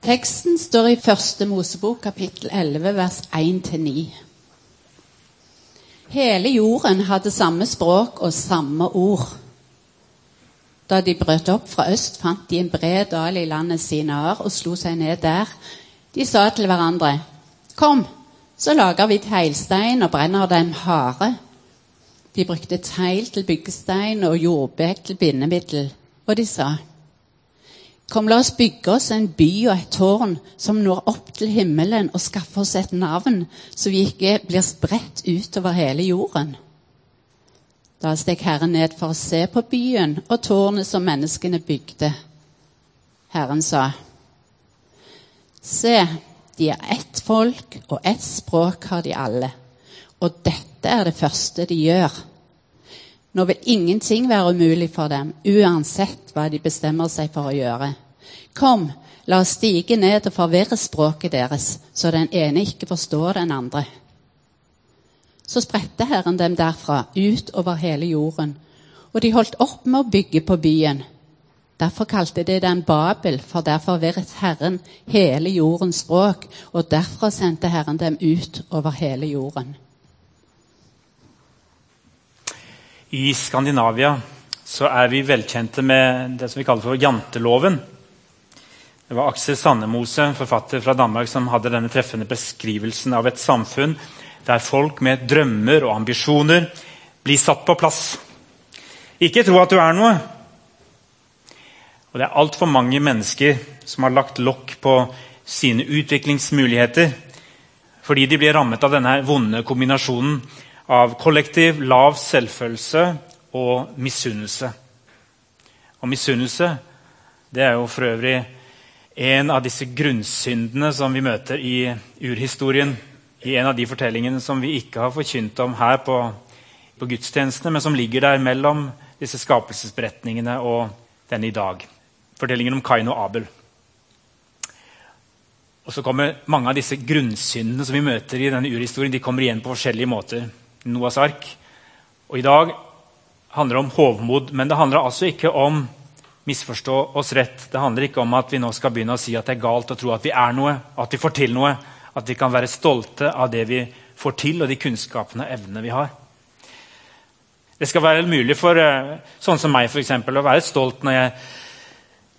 Teksten står i Første Mosebok kapittel 11 vers 1-9. Hele jorden hadde samme språk og samme ord. Da de brøt opp fra øst, fant de en bred dal i landet Sinar og slo seg ned der. De sa til hverandre, Kom, så lager vi teglstein og brenner dem harde. De brukte tegl til byggestein og jordbæk til bindemiddel. Og de sa, Kom, la oss bygge oss en by og et tårn som når opp til himmelen, og skaffe oss et navn, så vi ikke blir spredt utover hele jorden. Da steg Herren ned for å se på byen og tårnet som menneskene bygde. Herren sa, Se, de er ett folk, og ett språk har de alle. Og dette er det første de gjør. Nå vil ingenting være umulig for dem, uansett hva de bestemmer seg for å gjøre. Kom, la oss stige ned og forvirre språket deres, så den ene ikke forstår den andre. Så spredte Herren dem derfra ut over hele jorden, og de holdt opp med å bygge på byen. Derfor kalte de den Babel, for der forvirret Herren hele jordens språk, og derfra sendte Herren dem ut over hele jorden. I Skandinavia er vi velkjente med det som vi kaller for janteloven. Det var Aksel Sandemose, forfatter fra Danmark, som hadde denne treffende beskrivelsen av et samfunn der folk med drømmer og ambisjoner blir satt på plass. Ikke tro at du er noe. Og Det er altfor mange mennesker som har lagt lokk på sine utviklingsmuligheter fordi de blir rammet av denne vonde kombinasjonen av kollektiv lav selvfølelse og misunnelse. Og misunnelse det er jo for øvrig en av disse grunnsyndene som vi møter i urhistorien. I en av de fortellingene som vi ikke har forkynt om her på, på gudstjenestene, men som ligger der mellom disse skapelsesberetningene og denne i dag. Fortellingen om Kain og Abel. Og så kommer Mange av disse grunnsyndene som vi møter i denne urhistorien, de kommer igjen på forskjellige måter. Noas ark. Og i dag handler det om hovmod, men det handler altså ikke om misforstå oss rett. Det handler ikke om at vi nå skal begynne å si at det er galt å tro at vi er noe, at vi får til noe, at vi kan være stolte av det vi får til, og de kunnskapene og evnene vi har. Det skal være mulig for eh, sånn som meg for eksempel, å være stolt når jeg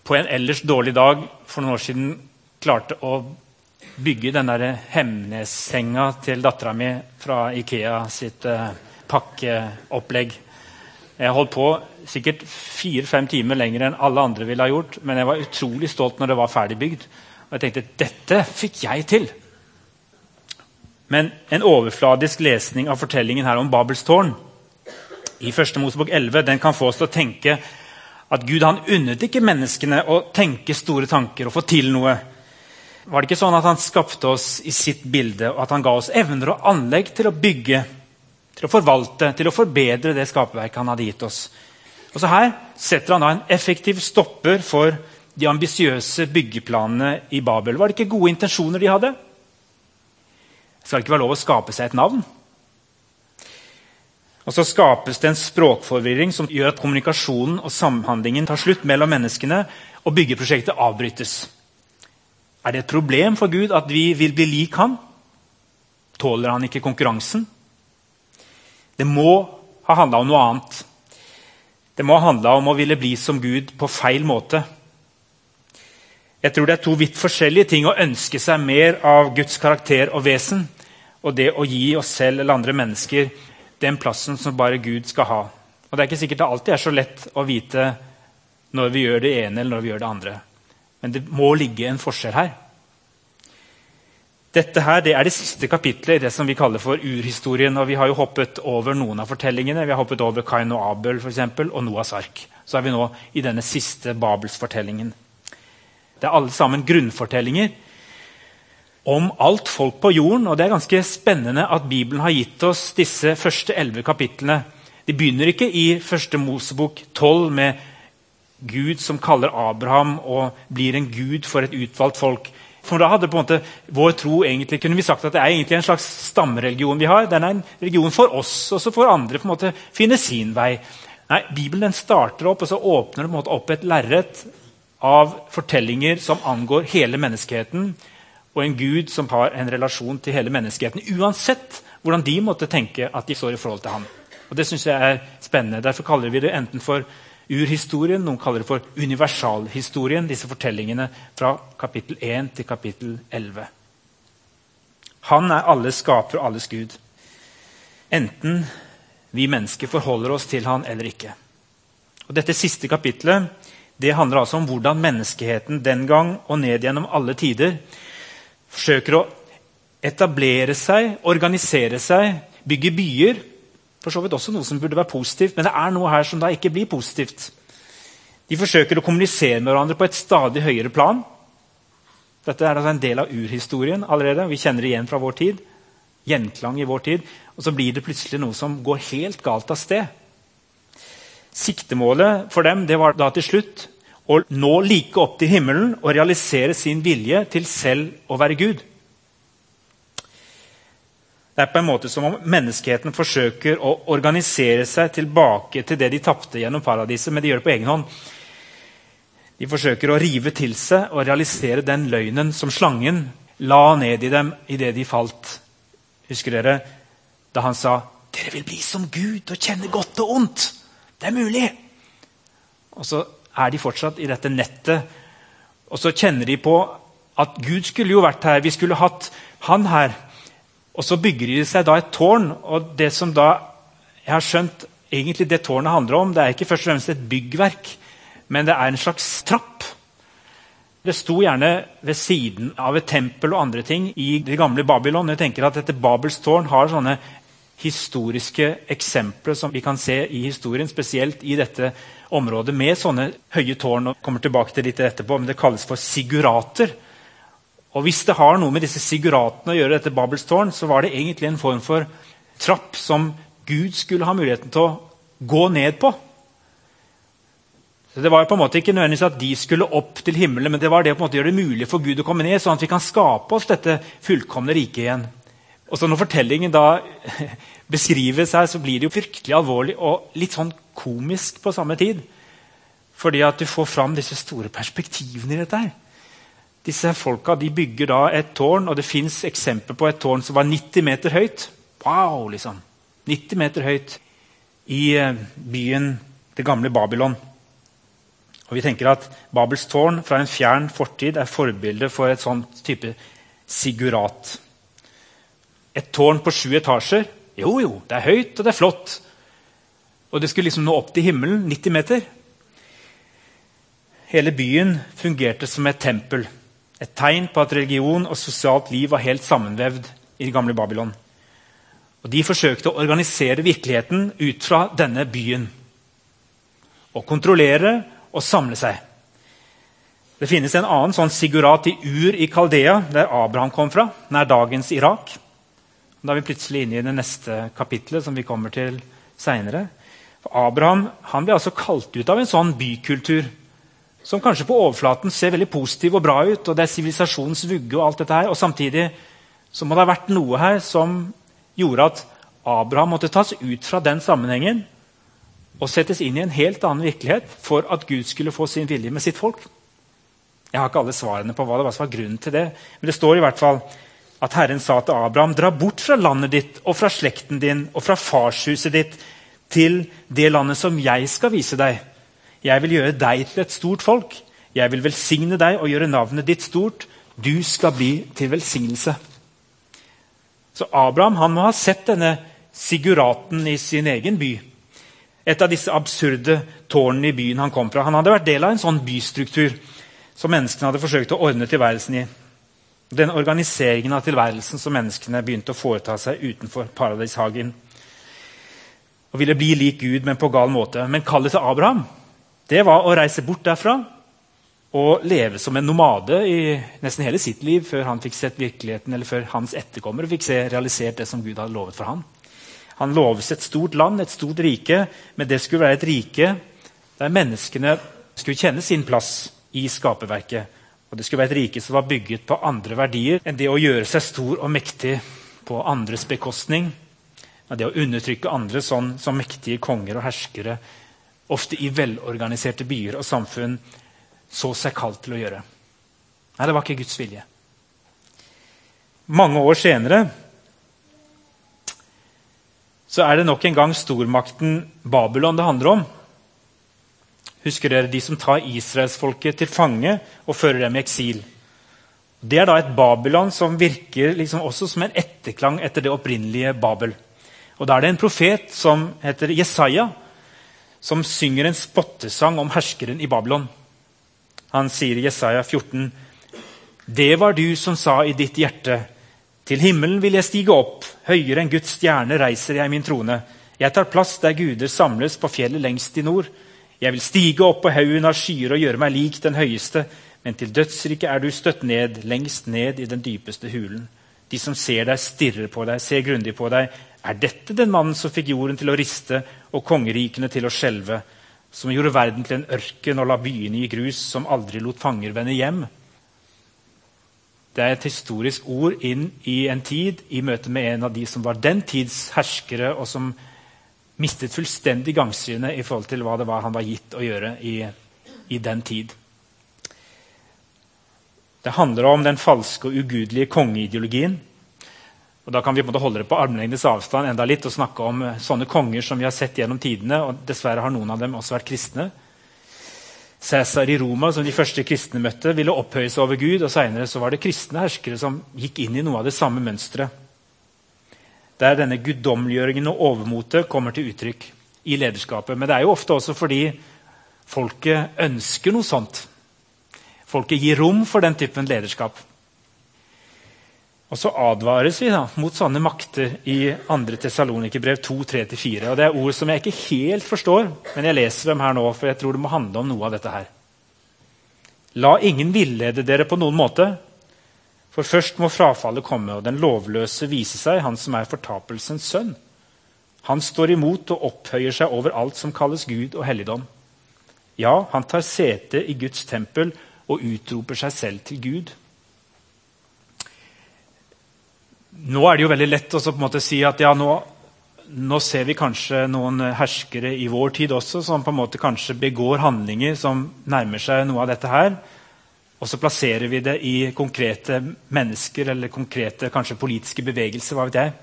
på en ellers dårlig dag for noen år siden klarte å bygge den der Hemnes-senga til dattera mi fra Ikea sitt uh, pakkeopplegg. Jeg holdt på sikkert fire-fem timer lenger enn alle andre ville ha gjort, men jeg var utrolig stolt når det var ferdigbygd. Og jeg tenkte dette fikk jeg til. Men en overfladisk lesning av fortellingen her om Babels tårn i 1. Mosebok 11 den kan få oss til å tenke at Gud han unnet ikke menneskene å tenke store tanker og få til noe. Var det ikke sånn at han skapte oss i sitt bilde, og at han ga oss evner og anlegg til å bygge, til å forvalte, til å forbedre det skaperverket han hadde gitt oss? Og så Her setter han da en effektiv stopper for de ambisiøse byggeplanene i Babel. Var det ikke gode intensjoner de hadde? Skal det ikke være lov å skape seg et navn? Og Så skapes det en språkforvirring som gjør at kommunikasjonen og samhandlingen tar slutt mellom menneskene, og byggeprosjektet avbrytes. Er det et problem for Gud at vi vil bli lik ham? Tåler han ikke konkurransen? Det må ha handla om noe annet. Det må ha handla om å ville bli som Gud på feil måte. Jeg tror det er to vidt forskjellige ting å ønske seg mer av Guds karakter og vesen, og det å gi oss selv eller andre mennesker den plassen som bare Gud skal ha. Og Det er ikke sikkert det alltid er så lett å vite når vi gjør det ene eller når vi gjør det andre. Men det må ligge en forskjell her. Dette her, det er det siste kapitlet i det som vi kaller for urhistorien. og Vi har jo hoppet over noen av fortellingene. Vi har hoppet over Kain og Abel for eksempel, og Noahs ark. Så er vi nå i denne siste Babelsfortellingen. Det er alle sammen grunnfortellinger om alt folk på jorden. og Det er ganske spennende at Bibelen har gitt oss disse første elleve kapitlene. De begynner ikke i første Mosebok 12 med Gud som kaller Abraham og blir en gud for et utvalgt folk. For da hadde på en måte vår tro egentlig, kunne vi sagt at det er egentlig en slags stammereligion vi har. Den er en religion for oss, og så får andre på en måte finne sin vei. Nei, Bibelen starter opp, og så åpner det på en måte opp et lerret av fortellinger som angår hele menneskeheten, og en gud som har en relasjon til hele menneskeheten, uansett hvordan de måtte tenke at de står i forhold til ham. Og Det synes jeg er spennende. Derfor kaller vi det enten for urhistorien, noen kaller det for universalhistorien, disse fortellingene fra kapittel 1 til kapittel 11. Han er alles skaper og alles gud. Enten vi mennesker forholder oss til han eller ikke. Og Dette siste kapitlet det handler altså om hvordan menneskeheten den gang og ned gjennom alle tider forsøker å etablere seg, organisere seg, bygge byer. For så vidt også noe som burde være positivt, men det er noe her som da ikke blir positivt. De forsøker å kommunisere med hverandre på et stadig høyere plan. Dette er altså en del av urhistorien allerede. Vi kjenner det igjen fra vår tid. Gjenklang i vår tid. Og så blir det plutselig noe som går helt galt av sted. Siktemålet for dem det var da til slutt å nå like opp til himmelen og realisere sin vilje til selv å være Gud. Det er på en måte som om menneskeheten forsøker å organisere seg tilbake til det de tapte gjennom paradiset, men de gjør det på egen hånd. De forsøker å rive til seg og realisere den løgnen som slangen la ned i dem idet de falt. Husker dere da han sa 'Dere vil bli som Gud og kjenne godt og ondt'? Det er mulig! Og så er de fortsatt i dette nettet, og så kjenner de på at Gud skulle jo vært her. Vi skulle hatt han her. Og så bygger de seg da et tårn. Og det som da jeg har skjønt egentlig det tårnet handler om, det er ikke først og fremst et byggverk men det er en slags trapp. Det sto gjerne ved siden av et tempel og andre ting i det gamle Babylon. Jeg tenker at dette Babels tårn har sånne historiske eksempler som vi kan se i historien, spesielt i dette området med sånne høye tårn. og kommer tilbake til litt etterpå, men Det kalles for sigurater. Og Hvis det har noe med disse siguratene å gjøre, dette Babels tårn, så var det egentlig en form for trapp som Gud skulle ha muligheten til å gå ned på. Så Det var på en måte ikke nødvendigvis at de skulle opp til himmelen, men det var det å gjøre det mulig for Gud å komme ned, sånn at vi kan skape oss dette fullkomne riket igjen. Og så Når fortellingen da beskrives her, så blir det jo fryktelig alvorlig og litt sånn komisk på samme tid. Fordi at du får fram disse store perspektivene i dette. her. Disse folka bygger da et tårn, og det fins eksempler på et tårn som var 90 meter høyt. Wow, liksom. 90 meter høyt i eh, byen, det gamle Babylon. Og vi tenker at Babels tårn fra en fjern fortid er forbilde for et sånt type sigurat. Et tårn på sju etasjer. Jo, jo, det er høyt og det er flott. Og det skulle liksom nå opp til himmelen, 90 meter. Hele byen fungerte som et tempel. Et tegn på at religion og sosialt liv var helt sammenvevd i det gamle Babylon. Og De forsøkte å organisere virkeligheten ut fra denne byen. Å kontrollere og samle seg. Det finnes en annen sånn sigurat i Ur i Kaldea, der Abraham kom fra, nær dagens Irak. Da er vi plutselig inne i det neste kapitlet, som vi kommer til seinere. Abraham ble altså kalt ut av en sånn bykultur som kanskje på overflaten ser veldig positiv og bra ut, og det er sivilisasjonens vugge, og alt dette her, og samtidig så må det ha vært noe her som gjorde at Abraham måtte tas ut fra den sammenhengen og settes inn i en helt annen virkelighet for at Gud skulle få sin vilje med sitt folk. Jeg har ikke alle svarene på hva det var som var grunnen til det. Men det står i hvert fall at Herren sa til Abraham.: Dra bort fra landet ditt og fra slekten din og fra farshuset ditt til det landet som jeg skal vise deg. Jeg vil gjøre deg til et stort folk. Jeg vil velsigne deg og gjøre navnet ditt stort. Du skal bli til velsignelse. Så Abraham han må ha sett denne siguraten i sin egen by et av disse absurde tårnene i byen han kom fra. Han hadde vært del av en sånn bystruktur som menneskene hadde forsøkt å ordne tilværelsen i. Den organiseringen av tilværelsen som menneskene begynte å foreta seg utenfor paradishagen. Og ville bli lik Gud, men på gal måte. Men kallet til Abraham det var å reise bort derfra og leve som en nomade i nesten hele sitt liv før han fikk sett virkeligheten, eller før hans etterkommere fikk se realisert det som Gud hadde lovet for ham. Han loves et stort land, et stort rike, men det skulle være et rike der menneskene skulle kjenne sin plass i skaperverket. Og Det skulle være et rike som var bygget på andre verdier enn det å gjøre seg stor og mektig på andres bekostning. Det å undertrykke andre sånn som mektige konger og herskere, ofte i velorganiserte byer og samfunn, så seg kalt til å gjøre. Nei, det var ikke Guds vilje. Mange år senere så er det nok en gang stormakten Babylon det handler om. Husker dere de som tar israelsfolket til fange og fører dem i eksil? Det er da et Babylon som virker liksom også som en etterklang etter det opprinnelige Babel. Og Da er det en profet som heter Jesaja, som synger en spottesang om herskeren i Babylon. Han sier i Jesaja 14.: Det var du som sa i ditt hjerte:" Til himmelen vil jeg stige opp, høyere enn Guds stjerne reiser jeg min trone. Jeg tar plass der guder samles på fjellet lengst i nord. Jeg vil stige opp på haugen av skyer og gjøre meg lik den høyeste. Men til dødsriket er du støtt ned, lengst ned i den dypeste hulen. De som ser deg, stirrer på deg, ser grundig på deg. Er dette den mannen som fikk jorden til å riste og kongerikene til å skjelve? Som gjorde verden til en ørken og la byene i grus, som aldri lot fanger vende hjem? Det er et historisk ord inn i en tid i møte med en av de som var den tids herskere, og som mistet fullstendig gangsynet i forhold til hva det var han var gitt å gjøre i, i den tid. Det handler om den falske og ugudelige kongeideologien. Og Da kan vi holde det på armlengdes avstand enda litt og snakke om eh, sånne konger som vi har sett gjennom tidene. og Dessverre har noen av dem også vært kristne. Cæsar i Roma, som de første kristne møtte, ville opphøye seg over Gud. og Seinere var det kristne herskere som gikk inn i noe av det samme mønsteret. Der denne guddommeliggjøringen og overmotet kommer til uttrykk i lederskapet. Men det er jo ofte også fordi folket ønsker noe sånt. Folket gir rom for den typen lederskap. Og så advares vi da, mot sånne makter i 2. Tessalonikerbrev 2.3-4. Det er ord som jeg ikke helt forstår, men jeg leser dem her nå, for jeg tror det må handle om noe av dette her. La ingen villede dere på noen måte, for først må frafallet komme, og den lovløse vise seg, han som er fortapelsens sønn. Han står imot og opphøyer seg over alt som kalles Gud og helligdom. Ja, han tar sete i Guds tempel og utroper seg selv til Gud. Nå er det jo veldig lett å si at ja, nå, nå, ser vi kanskje noen herskere i vår tid også som på en måte kanskje begår handlinger som nærmer seg noe av dette her. Og så plasserer vi det i konkrete mennesker eller konkrete kanskje politiske bevegelser. hva vet jeg.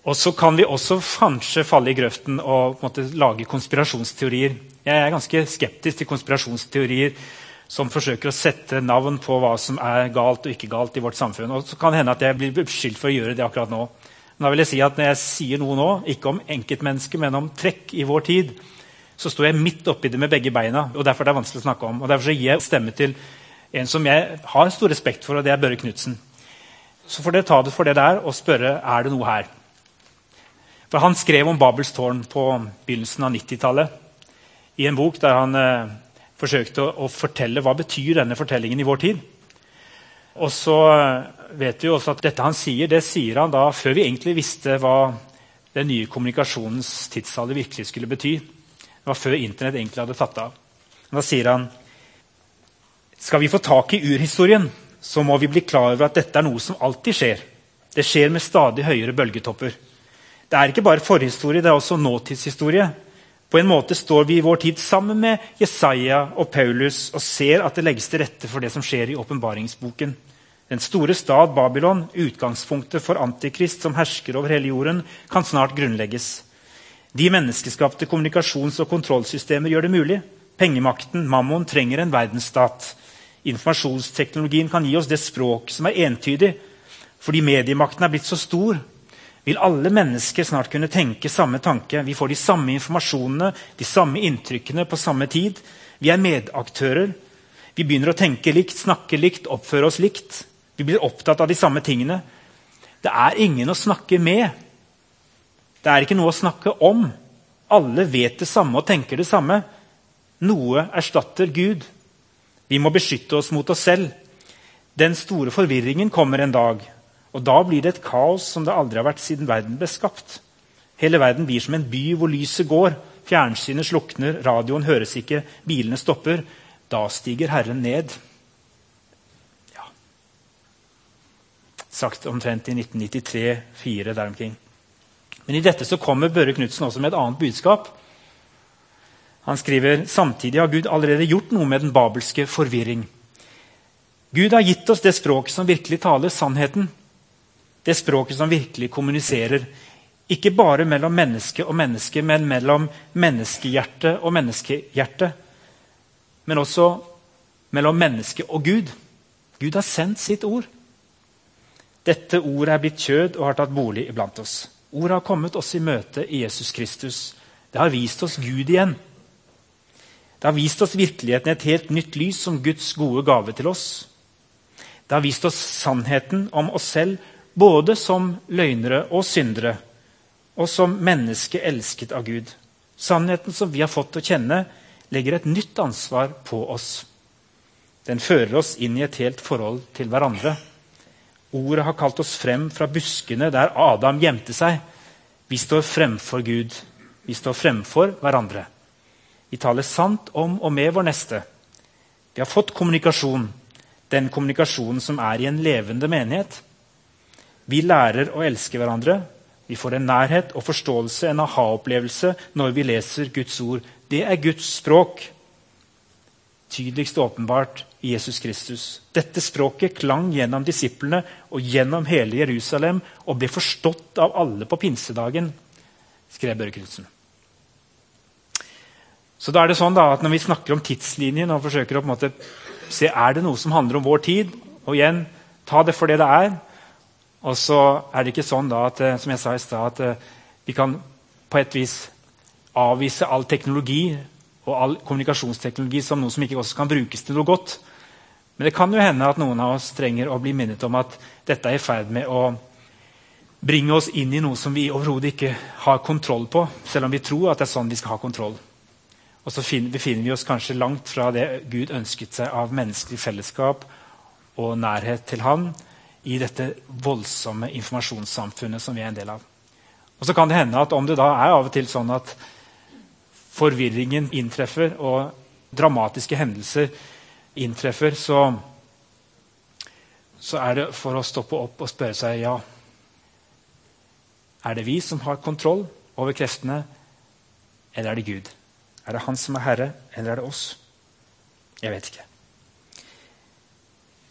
Og så kan vi også kanskje falle i grøften og måte, lage konspirasjonsteorier. Jeg er ganske skeptisk til konspirasjonsteorier som forsøker å sette navn på hva som er galt og ikke galt i vårt samfunn. Og så kan det hende at jeg blir beskyldt for å gjøre det akkurat nå. Men da vil jeg si at når jeg sier noe nå, ikke om enkeltmennesker, men om trekk i vår tid, så står jeg midt oppi det med begge beina. og Derfor er det vanskelig å snakke om. Og Derfor gir jeg stemme til en som jeg har stor respekt for, og det er Børre Knutsen. Så får dere ta det for det der og spørre er det noe her. For Han skrev om Babels tårn på begynnelsen av 90-tallet i en bok der han eh, forsøkte å, å, fortelle hva betyr denne fortellingen i vår tid. Og så vet vi også at dette han sier, det sier han da før vi egentlig visste hva den nye kommunikasjonens tidsalder virkelig skulle bety. Det var før Internett egentlig hadde tatt av. Da sier han skal vi få tak i urhistorien, så må vi bli klar over at dette er noe som alltid skjer. Det skjer med stadig høyere bølgetopper. Det er ikke bare forhistorie, det er også nåtidshistorie. På en måte står vi i vår tid sammen med Jesaja og Paulus og ser at det legges til rette for det som skjer i åpenbaringsboken. Den store stad Babylon, utgangspunktet for Antikrist som hersker over hele jorden, kan snart grunnlegges. De menneskeskapte kommunikasjons- og kontrollsystemer gjør det mulig. Pengemakten, mammon, trenger en verdensstat. Informasjonsteknologien kan gi oss det språk som er entydig. Fordi mediemakten er blitt så stor, vil alle mennesker snart kunne tenke samme tanke. Vi får de samme informasjonene, de samme inntrykkene på samme tid. Vi er medaktører. Vi begynner å tenke likt, snakke likt, oppføre oss likt. Vi blir opptatt av de samme tingene. Det er ingen å snakke med. Det er ikke noe å snakke om. Alle vet det samme og tenker det samme. Noe erstatter Gud. Vi må beskytte oss mot oss selv. Den store forvirringen kommer en dag. Og Da blir det et kaos som det aldri har vært siden verden ble skapt. Hele verden blir som en by hvor lyset går. Fjernsynet slukner, radioen høres ikke, bilene stopper. Da stiger Herren ned. Ja. Sagt omtrent i 1993-4 der omkring. Men i dette så kommer Børre Knutsen også med et annet budskap. Han skriver samtidig har Gud allerede gjort noe med den babelske forvirring. Gud har gitt oss det språket som virkelig taler sannheten. Det språket som virkelig kommuniserer. Ikke bare mellom menneske og menneske, men mellom menneskehjerte og menneskehjerte. Men også mellom menneske og Gud. Gud har sendt sitt ord. Dette ordet er blitt kjød og har tatt bolig iblant oss. Ordet har kommet oss i møte i Jesus Kristus. Det har vist oss Gud igjen. Det har vist oss virkeligheten i et helt nytt lys som Guds gode gave til oss. Det har vist oss sannheten om oss selv, både som løgnere og syndere, og som menneske elsket av Gud. Sannheten som vi har fått å kjenne, legger et nytt ansvar på oss. Den fører oss inn i et helt forhold til hverandre. Ordet har kalt oss frem fra buskene der Adam gjemte seg. Vi står fremfor Gud. Vi står fremfor hverandre. Vi taler sant om og med vår neste. Vi har fått kommunikasjon, den kommunikasjonen som er i en levende menighet. Vi lærer å elske hverandre. Vi får en nærhet og forståelse, en aha-opplevelse, når vi leser Guds ord. Det er Guds språk. Tydeligst åpenbart i Jesus Kristus. Dette språket klang gjennom disiplene og gjennom hele Jerusalem og ble forstått av alle på pinsedagen, skrev Børre Knutsen. Så da er det sånn da, at Når vi snakker om tidslinjen og forsøker å på en måte se er det noe som handler om vår tid, og igjen, ta det for det det er Og så er det ikke sånn da at, eh, som jeg sa i sted, at eh, vi kan på et vis avvise all teknologi og all kommunikasjonsteknologi som noe som ikke også kan brukes til noe godt. Men det kan jo hende at noen av oss trenger å bli minnet om at dette er i ferd med å bringe oss inn i noe som vi overhodet ikke har kontroll på, selv om vi tror at det er sånn vi skal ha kontroll. Og så befinner vi oss kanskje langt fra det Gud ønsket seg av menneskelig fellesskap og nærhet til Han i dette voldsomme informasjonssamfunnet som vi er en del av. Og så kan det hende at om det da er av og til sånn at forvirringen inntreffer og dramatiske hendelser inntreffer, så, så er det for å stoppe opp og spørre seg ja Er det vi som har kontroll over kreftene, eller er det Gud? Er det Han som er herre, eller er det oss? Jeg vet ikke.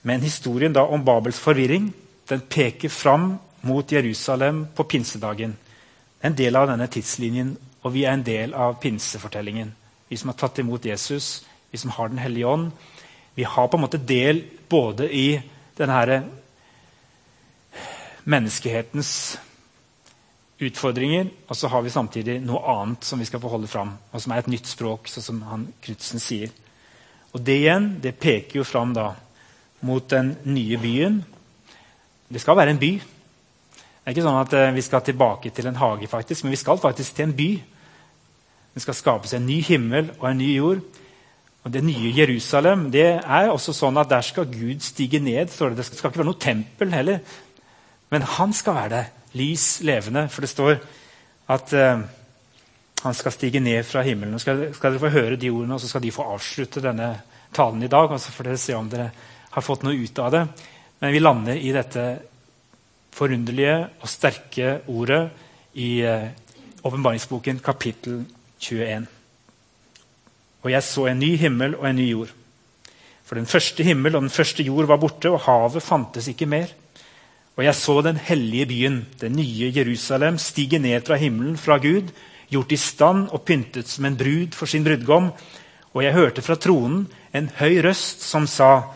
Men historien da om Babels forvirring den peker fram mot Jerusalem på pinsedagen. En del av denne tidslinjen, og vi er en del av pinsefortellingen. Vi som har tatt imot Jesus, vi som har Den hellige ånd, vi har på en måte del både i denne menneskehetens utfordringer, og så har vi samtidig noe annet som vi skal få holde fram, og som er et nytt språk, sånn som han Knutsen sier. Og Det igjen det peker jo fram da mot den nye byen. Det skal være en by. Det er ikke sånn at eh, vi skal tilbake til en hage, faktisk, men vi skal faktisk til en by. Det skal skapes en ny himmel og en ny jord. Og Det nye Jerusalem det er også sånn at der skal Gud stige ned. står Det Det skal ikke være noe tempel heller. Men han skal være det. Lys levende. For det står at uh, han skal stige ned fra himmelen. Skal, skal dere få høre de ordene, og så skal de få avslutte denne talen i dag. og så får dere se om dere har fått noe ut av det. Men vi lander i dette forunderlige og sterke ordet i eh, åpenbaringsboken kapittel 21. Og jeg så en ny himmel og en ny jord. For den første himmel og den første jord var borte, og havet fantes ikke mer. Og jeg så den hellige byen, det nye Jerusalem, stige ned fra himmelen, fra Gud, gjort i stand og pyntet som en brud for sin brudgom. Og jeg hørte fra tronen en høy røst som sa,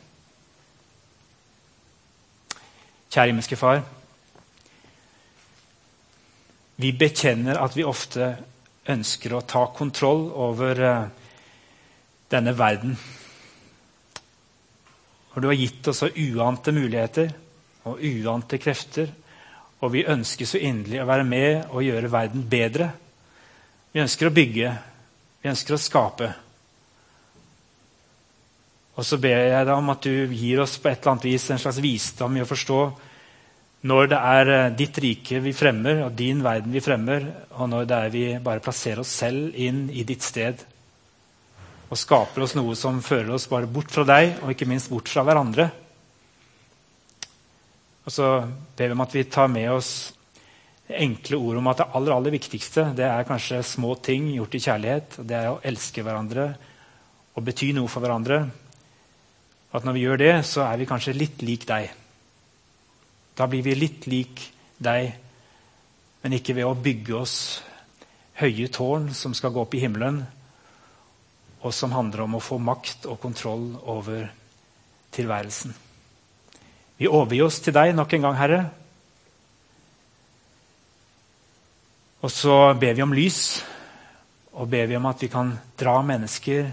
Kjære himmelske Far. Vi bekjenner at vi ofte ønsker å ta kontroll over eh, denne verden for du har gitt oss så uante muligheter og uante krefter. Og vi ønsker så inderlig å være med og gjøre verden bedre. Vi ønsker å bygge. Vi ønsker å skape. Og så ber jeg deg om at du gir oss på et eller annet vis en slags visdom i å forstå når det er eh, ditt rike vi fremmer, og din verden vi fremmer, og når det er vi bare plasserer oss selv inn i ditt sted og skaper oss noe som fører oss bare bort fra deg, og ikke minst bort fra hverandre. Og så ber vi om at vi tar med oss enkle ord om at det aller, aller viktigste det er kanskje små ting gjort i kjærlighet. Det er å elske hverandre og bety noe for hverandre. At når vi gjør det, så er vi kanskje litt lik deg. Da blir vi litt lik deg, men ikke ved å bygge oss høye tårn som skal gå opp i himmelen, og som handler om å få makt og kontroll over tilværelsen. Vi overgir oss til deg nok en gang, Herre. Og så ber vi om lys, og ber vi om at vi kan dra mennesker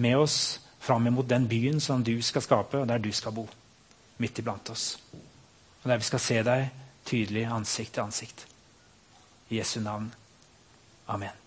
med oss fram imot den byen som du skal skape, og der du skal bo. Midt iblant oss. Og der vi skal se deg tydelig ansikt til ansikt. I Jesu navn. Amen.